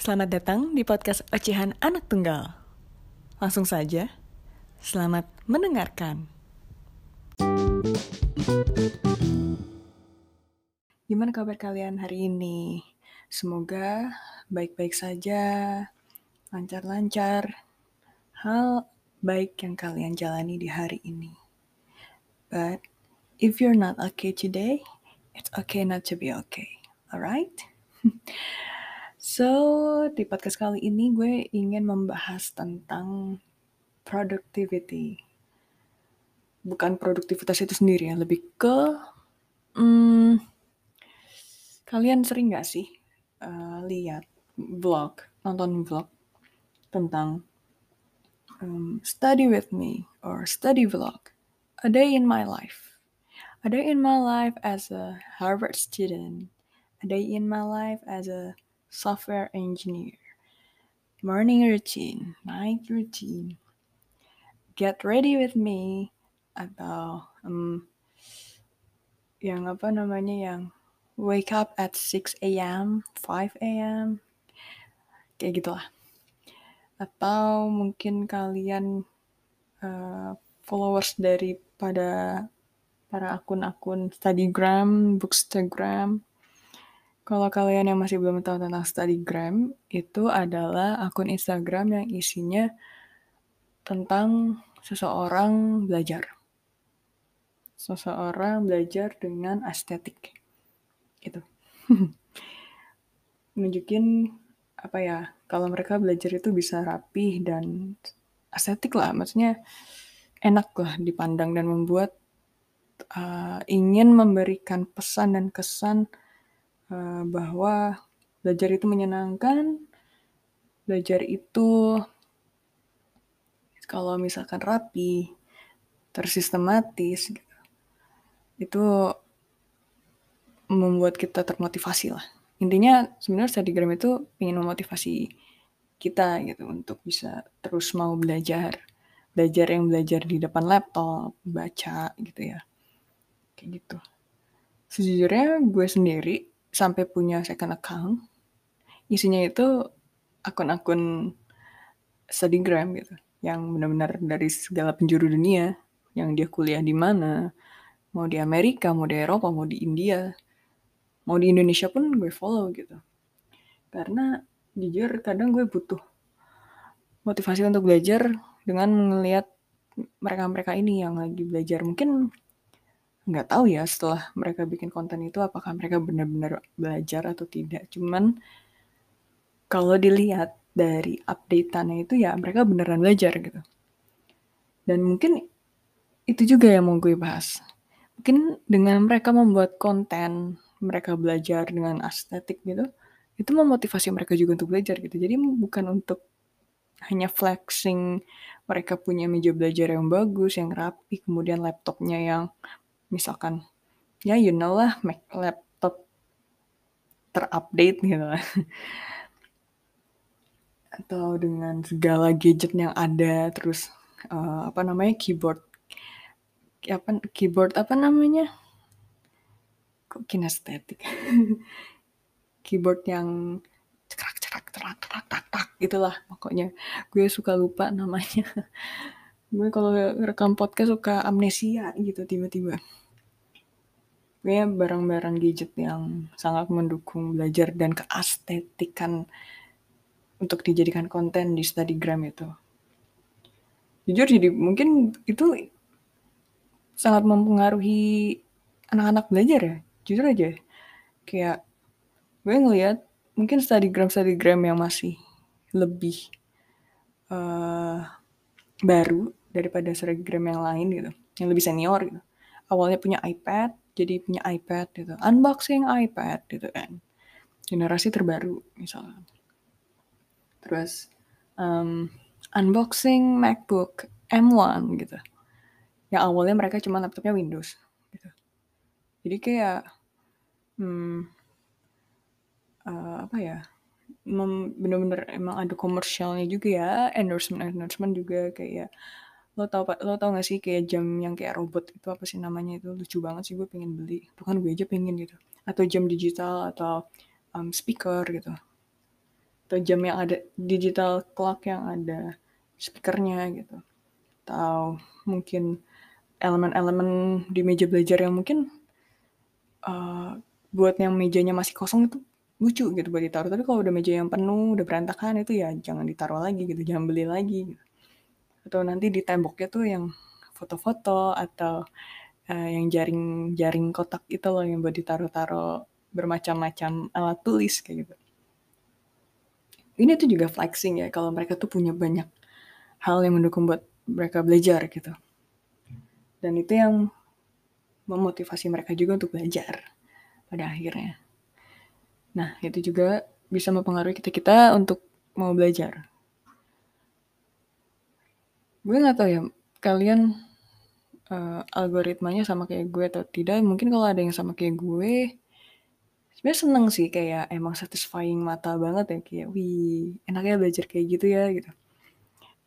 Selamat datang di podcast Ocehan Anak Tunggal. Langsung saja, selamat mendengarkan. Gimana kabar kalian hari ini? Semoga baik-baik saja, lancar-lancar, hal baik yang kalian jalani di hari ini. But if you're not okay today, it's okay not to be okay. Alright? so, di podcast kali ini gue ingin membahas tentang productivity. Bukan produktivitas itu sendiri ya, lebih ke hmm, kalian sering gak sih uh, lihat vlog, nonton vlog tentang um, study with me or study vlog, a day in my life. A day in my life as a Harvard student, a day in my life as a software engineer, morning routine, night routine, get ready with me, atau um, yang apa namanya yang wake up at 6 a.m., 5 a.m., kayak gitulah. Atau mungkin kalian uh, followers daripada para akun-akun Studygram, Bookstagram, kalau kalian yang masih belum tahu tentang Studygram, itu adalah akun Instagram yang isinya tentang seseorang belajar. Seseorang belajar dengan estetik. Gitu. Nunjukin apa ya, kalau mereka belajar itu bisa rapih dan estetik lah. Maksudnya enak lah dipandang dan membuat uh, ingin memberikan pesan dan kesan uh, bahwa belajar itu menyenangkan, belajar itu kalau misalkan rapi, tersistematis, itu membuat kita termotivasi lah. Intinya sebenarnya Studygram itu ingin memotivasi kita gitu untuk bisa terus mau belajar. Belajar yang belajar di depan laptop, baca gitu ya. Kayak gitu. Sejujurnya gue sendiri sampai punya second account. Isinya itu akun-akun studygram gitu. Yang benar-benar dari segala penjuru dunia. Yang dia kuliah di mana. Mau di Amerika, mau di Eropa, mau di India. Mau di Indonesia pun gue follow gitu. Karena jujur kadang gue butuh motivasi untuk belajar dengan melihat mereka-mereka ini yang lagi belajar. Mungkin nggak tahu ya setelah mereka bikin konten itu apakah mereka benar-benar belajar atau tidak. Cuman kalau dilihat dari updateannya itu ya mereka beneran belajar gitu. Dan mungkin itu juga yang mau gue bahas. Mungkin dengan mereka membuat konten, mereka belajar dengan estetik gitu, itu memotivasi mereka juga untuk belajar gitu. Jadi bukan untuk hanya flexing mereka punya meja belajar yang bagus, yang rapi, kemudian laptopnya yang misalkan ya you know lah Mac laptop terupdate gitu. Lah. atau dengan segala gadget yang ada terus uh, apa namanya keyboard apa keyboard apa namanya? Kok kinestetik? Keyboard yang cerak cerak cerak cerak tak tak gitulah pokoknya. Gue suka lupa namanya. Gue kalau rekam podcast suka amnesia gitu tiba-tiba Kayaknya barang-barang gadget yang sangat mendukung belajar dan keestetikan untuk dijadikan konten di Studygram itu. Jujur jadi mungkin itu sangat mempengaruhi anak-anak belajar ya. Jujur aja. Kayak gue ngeliat mungkin Studygram Studygram yang masih lebih uh, baru daripada Studygram yang lain gitu, yang lebih senior gitu. Awalnya punya iPad, jadi punya iPad gitu. Unboxing iPad gitu kan. Generasi terbaru misalnya. Terus um, unboxing MacBook M1 gitu. Yang awalnya mereka cuma laptopnya Windows gitu. Jadi kayak hmm, uh, apa ya bener-bener emang ada komersialnya juga ya endorsement endorsement juga kayak lo tau lo tau gak sih kayak jam yang kayak robot itu apa sih namanya itu? Lucu banget sih gue pengen beli. Bukan gue aja pengen gitu. Atau jam digital atau um, speaker gitu. Atau jam yang ada digital clock yang ada speakernya gitu. Atau mungkin elemen-elemen di meja belajar yang mungkin uh, buat yang mejanya masih kosong itu lucu gitu buat ditaruh. Tapi kalau udah meja yang penuh udah berantakan itu ya jangan ditaruh lagi gitu jangan beli lagi gitu. Atau nanti di temboknya tuh yang foto-foto atau uh, yang jaring-jaring kotak itu loh yang buat ditaruh-taruh bermacam-macam alat tulis kayak gitu ini tuh juga flexing ya kalau mereka tuh punya banyak hal yang mendukung buat mereka belajar gitu. Dan itu yang memotivasi mereka juga untuk belajar pada akhirnya. Nah, itu juga bisa mempengaruhi kita-kita untuk mau belajar. Gue gak tahu ya, kalian uh, algoritmanya sama kayak gue atau tidak. Mungkin kalau ada yang sama kayak gue, sebenarnya seneng sih kayak emang satisfying mata banget ya kayak wih enaknya belajar kayak gitu ya gitu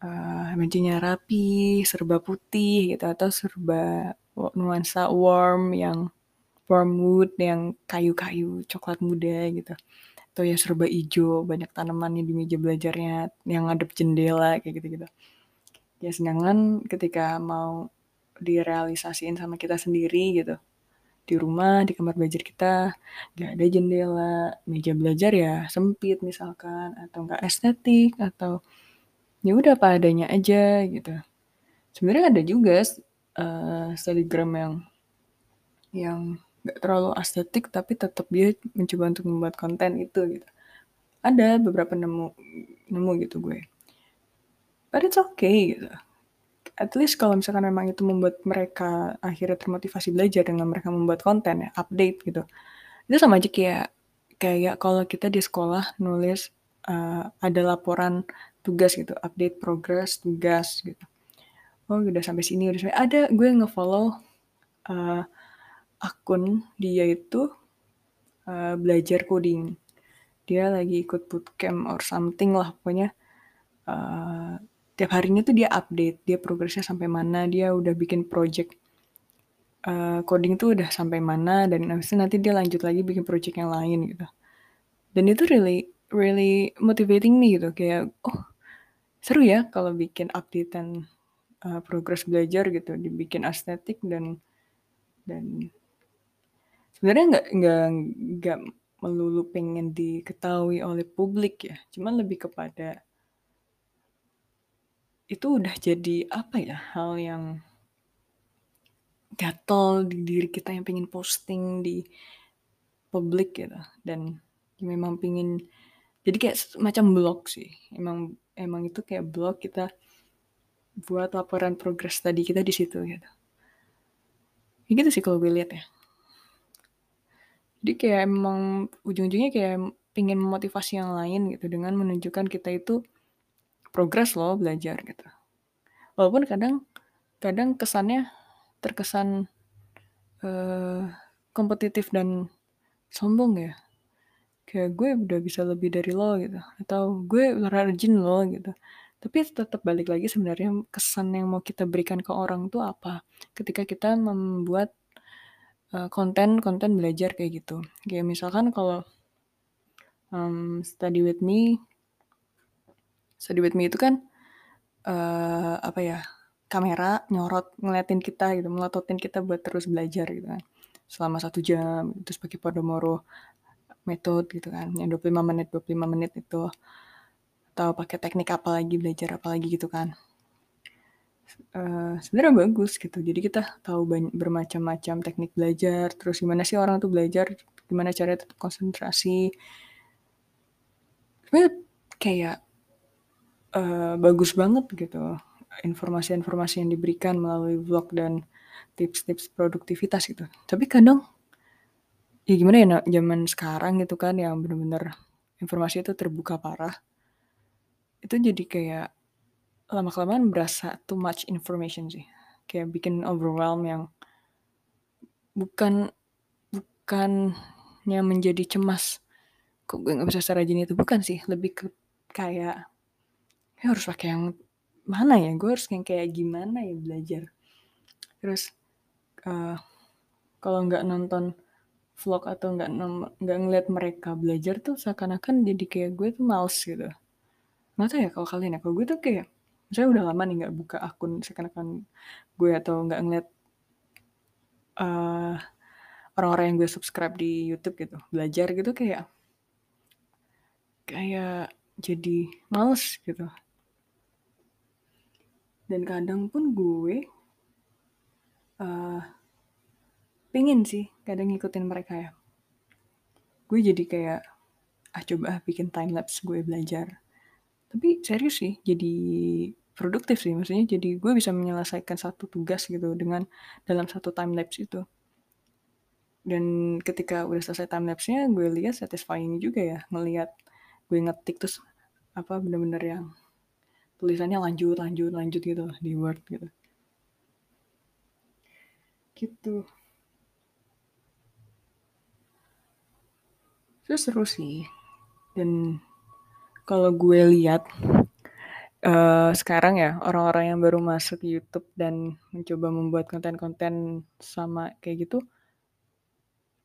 uh, mejanya rapi serba putih gitu atau serba nuansa warm yang warm wood yang kayu-kayu coklat muda gitu atau ya serba hijau banyak tanamannya di meja belajarnya yang ngadep jendela kayak gitu-gitu ya sedangkan ketika mau direalisasiin sama kita sendiri gitu. Di rumah di kamar belajar kita nggak ada jendela meja belajar ya sempit misalkan atau nggak estetik atau ya udah apa adanya aja gitu. Sebenarnya ada juga uh, telegram yang yang nggak terlalu estetik tapi tetap dia mencoba untuk membuat konten itu gitu. Ada beberapa nemu nemu gitu gue but it's okay gitu at least kalau misalkan memang itu membuat mereka akhirnya termotivasi belajar dengan mereka membuat konten ya, update gitu. Itu sama aja kayak kayak kalau kita di sekolah nulis uh, ada laporan tugas gitu, update progress tugas gitu. Oh udah sampai sini udah sampai ada gue ngefollow uh, akun dia itu uh, belajar coding. Dia lagi ikut bootcamp or something lah pokoknya. Uh, tiap harinya tuh dia update dia progresnya sampai mana dia udah bikin project uh, coding tuh udah sampai mana dan habis itu nanti dia lanjut lagi bikin project yang lain gitu. Dan itu really really motivating me gitu kayak oh seru ya kalau bikin update dan uh, progress belajar gitu dibikin estetik dan dan sebenarnya nggak nggak nggak melulu pengen diketahui oleh publik ya cuman lebih kepada itu udah jadi apa ya hal yang gatel di diri kita yang pengen posting di publik gitu. Dan memang pengen jadi kayak macam blog sih. Emang emang itu kayak blog kita buat laporan progres tadi kita di situ gitu. Ya gitu sih kalau gue lihat ya. Jadi kayak emang ujung-ujungnya kayak pengen memotivasi yang lain gitu dengan menunjukkan kita itu progres loh belajar gitu. Walaupun kadang kadang kesannya terkesan uh, kompetitif dan sombong ya. Kayak gue udah bisa lebih dari lo gitu. Atau gue rajin lo gitu. Tapi tetap balik lagi sebenarnya kesan yang mau kita berikan ke orang tuh apa. Ketika kita membuat konten-konten uh, belajar kayak gitu. Kayak misalkan kalau um, study with me Study with me itu kan uh, apa ya kamera nyorot ngeliatin kita gitu melototin kita buat terus belajar gitu kan. Selama satu jam terus pakai Pomodoro metode gitu kan. Yang 25 menit 25 menit itu. Atau pakai teknik apa lagi belajar apa lagi gitu kan. Uh, sebenarnya bagus gitu. Jadi kita tahu banyak bermacam-macam teknik belajar. Terus gimana sih orang tuh belajar? Gimana cara tetap konsentrasi? Sebenarnya kayak uh, bagus banget gitu informasi-informasi yang diberikan melalui vlog dan tips-tips produktivitas gitu. Tapi kadang ya gimana ya zaman sekarang gitu kan yang bener-bener informasi itu terbuka parah. Itu jadi kayak lama-kelamaan berasa too much information sih. Kayak bikin overwhelm yang bukan bukannya menjadi cemas. Kok gue gak bisa serajin itu bukan sih, lebih ke kayak ya harus pakai yang mana ya? Gue harus yang kayak gimana ya belajar? Terus uh, kalau nggak nonton vlog atau nggak nggak ngeliat mereka belajar tuh seakan-akan jadi kayak gue tuh males gitu. Nggak tahu ya kalau kalian ya. Kalau gue tuh kayak saya udah lama nih nggak buka akun seakan-akan gue atau nggak ngeliat uh, orang-orang yang gue subscribe di YouTube gitu belajar gitu kayak kayak jadi males gitu dan kadang pun gue uh, pengen sih kadang ngikutin mereka ya. Gue jadi kayak ah coba ah bikin time lapse gue belajar. Tapi serius sih jadi produktif sih. Maksudnya jadi gue bisa menyelesaikan satu tugas gitu dengan dalam satu time lapse itu. Dan ketika udah selesai time lapse-nya gue lihat satisfying juga ya ngelihat gue ngetik terus apa bener-bener yang tulisannya lanjut lanjut lanjut gitu di word gitu. Gitu. Terus seru sih. Dan kalau gue lihat uh, sekarang ya orang-orang yang baru masuk YouTube dan mencoba membuat konten-konten sama kayak gitu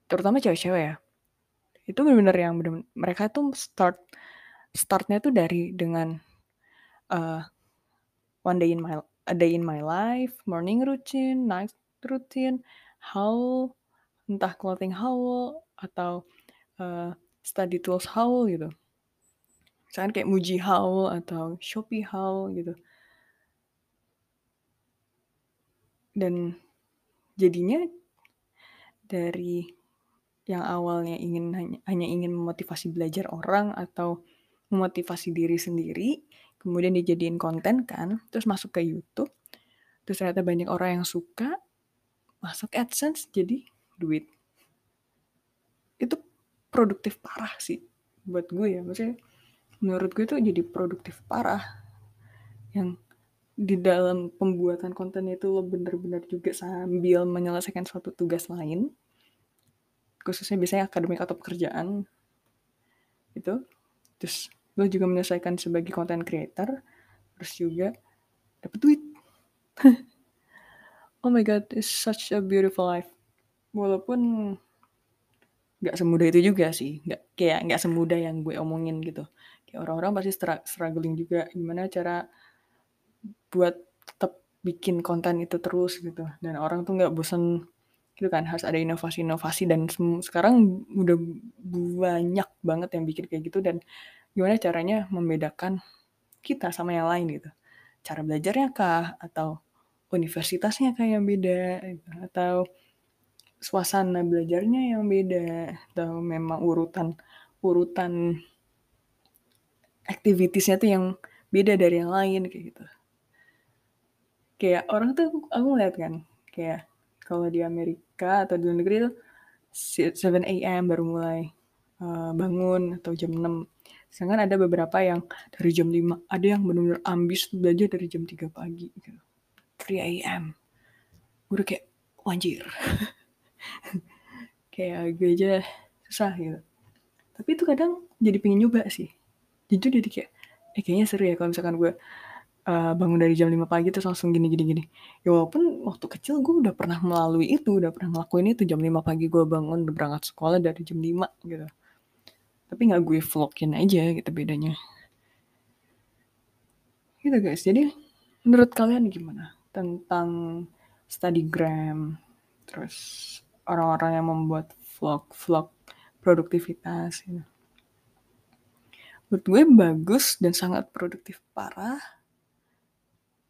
terutama cewek-cewek ya itu benar-benar yang -bener mereka tuh start startnya tuh dari dengan uh, one day in my a day in my life morning routine night routine how entah clothing haul atau uh, study tools haul gitu. Misalkan kayak Muji haul atau Shopee haul gitu. Dan jadinya dari yang awalnya ingin hanya, hanya ingin memotivasi belajar orang atau memotivasi diri sendiri kemudian dijadiin konten kan terus masuk ke YouTube terus ternyata banyak orang yang suka masuk AdSense jadi duit. Itu produktif parah sih buat gue ya maksudnya menurut gue tuh jadi produktif parah yang di dalam pembuatan konten itu lo bener-bener juga sambil menyelesaikan suatu tugas lain khususnya biasanya akademik atau pekerjaan itu terus lo juga menyelesaikan sebagai content creator terus juga dapet duit. Oh my god it's such a beautiful life. Walaupun nggak semudah itu juga sih. Nggak kayak nggak semudah yang gue omongin gitu. Kayak orang-orang pasti struggling juga. Gimana cara buat tetap bikin konten itu terus gitu. Dan orang tuh nggak bosan gitu kan. Harus ada inovasi-inovasi. Dan sekarang udah banyak banget yang bikin kayak gitu. Dan gimana caranya membedakan kita sama yang lain gitu cara belajarnya kah atau universitasnya kah yang beda gitu. atau suasana belajarnya yang beda atau memang urutan urutan aktivitiesnya tuh yang beda dari yang lain kayak gitu kayak orang tuh aku ngeliat kan kayak kalau di Amerika atau di luar negeri tuh 7 a.m. baru mulai uh, bangun atau jam 6 sedangkan ada beberapa yang dari jam 5 ada yang benar-benar ambis belajar dari jam 3 pagi gitu. 3 a.m. gue udah kayak wanjir. Kayak gue aja susah gitu. Tapi itu kadang jadi pengen nyoba sih. Jujur jadi kayak eh kayaknya seru ya kalau misalkan gue uh, bangun dari jam 5 pagi terus langsung gini gini gini. Ya walaupun waktu kecil gue udah pernah melalui itu udah pernah ngelakuin itu. Jam 5 pagi gue bangun berangkat sekolah dari jam 5 gitu tapi nggak gue vlogin aja gitu bedanya gitu guys jadi menurut kalian gimana tentang studygram terus orang-orang yang membuat vlog-vlog produktivitas gitu. Menurut gue bagus dan sangat produktif parah.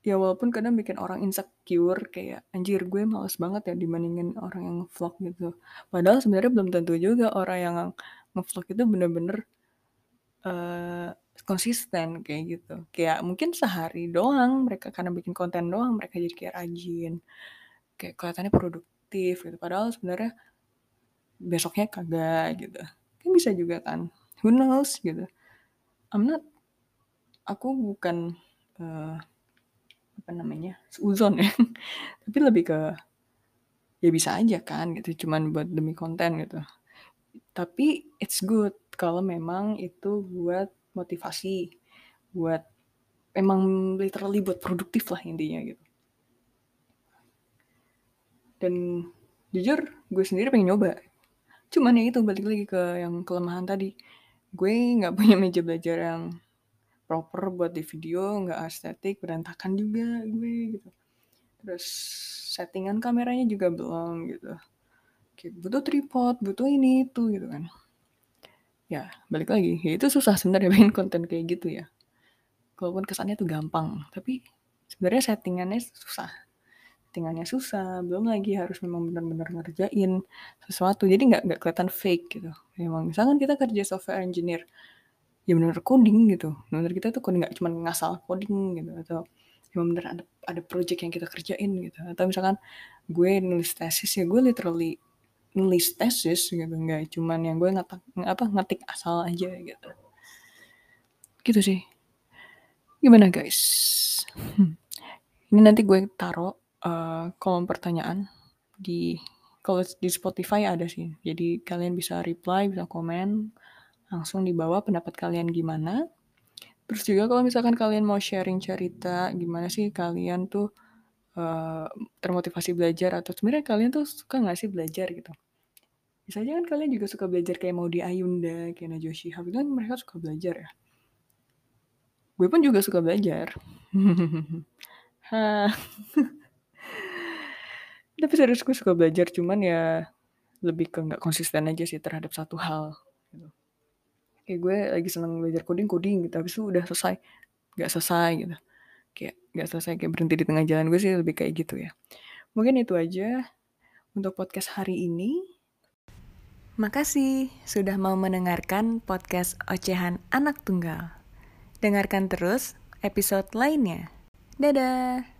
Ya walaupun kadang bikin orang insecure kayak anjir gue males banget ya dibandingin orang yang vlog gitu. Padahal sebenarnya belum tentu juga orang yang ngevlog itu bener-bener uh, konsisten kayak gitu. Kayak mungkin sehari doang mereka karena bikin konten doang mereka jadi kayak rajin. Kayak kelihatannya produktif gitu. Padahal sebenarnya besoknya kagak gitu kan bisa juga kan who knows gitu I'm not aku bukan uh, apa namanya uzon ya tapi lebih ke ya bisa aja kan gitu cuman buat demi konten gitu tapi it's good kalau memang itu buat motivasi buat emang literally buat produktif lah intinya gitu. Dan jujur gue sendiri pengen nyoba. Cuman ya itu balik lagi ke yang kelemahan tadi. Gue nggak punya meja belajar yang proper buat di video nggak estetik berantakan juga gue gitu. Terus settingan kameranya juga belum gitu kayak butuh tripod butuh ini itu gitu kan. Ya balik lagi. Ya itu susah sebenarnya bikin konten kayak gitu ya. Walaupun kesannya tuh gampang tapi sebenarnya settingannya susah. Settingannya susah belum lagi harus memang benar-benar ngerjain sesuatu. Jadi nggak nggak kelihatan fake gitu. Memang misalkan kita kerja software engineer ya benar coding gitu. Benar kita tuh coding nggak cuma ngasal coding gitu atau emang bener ada ada project yang kita kerjain gitu. Atau misalkan gue nulis tesis ya gue literally nulis tesis gitu nggak cuman yang gue ngetik apa ngetik asal aja gitu. Gitu sih. Gimana guys? Hmm. ini nanti gue taruh uh, kolom pertanyaan di kalau di Spotify ada sih. Jadi kalian bisa reply bisa komen langsung di bawah pendapat kalian gimana. Terus juga kalau misalkan kalian mau sharing cerita gimana sih kalian tuh uh, termotivasi belajar atau sebenarnya kalian tuh suka nggak sih belajar gitu? Bisa aja kan kalian juga suka belajar kayak mau di Ayunda kayak Najwa Shihab itu kan mereka suka belajar ya? Gue pun juga suka belajar. Tapi serius gue suka belajar cuman ya lebih ke nggak konsisten aja sih terhadap satu hal gitu. kayak gue lagi seneng belajar coding coding gitu habis itu udah selesai nggak selesai gitu nggak selesai kayak berhenti di tengah jalan gue sih lebih kayak gitu ya mungkin itu aja untuk podcast hari ini Makasih sudah mau mendengarkan podcast Ocehan Anak Tunggal. Dengarkan terus episode lainnya. Dadah!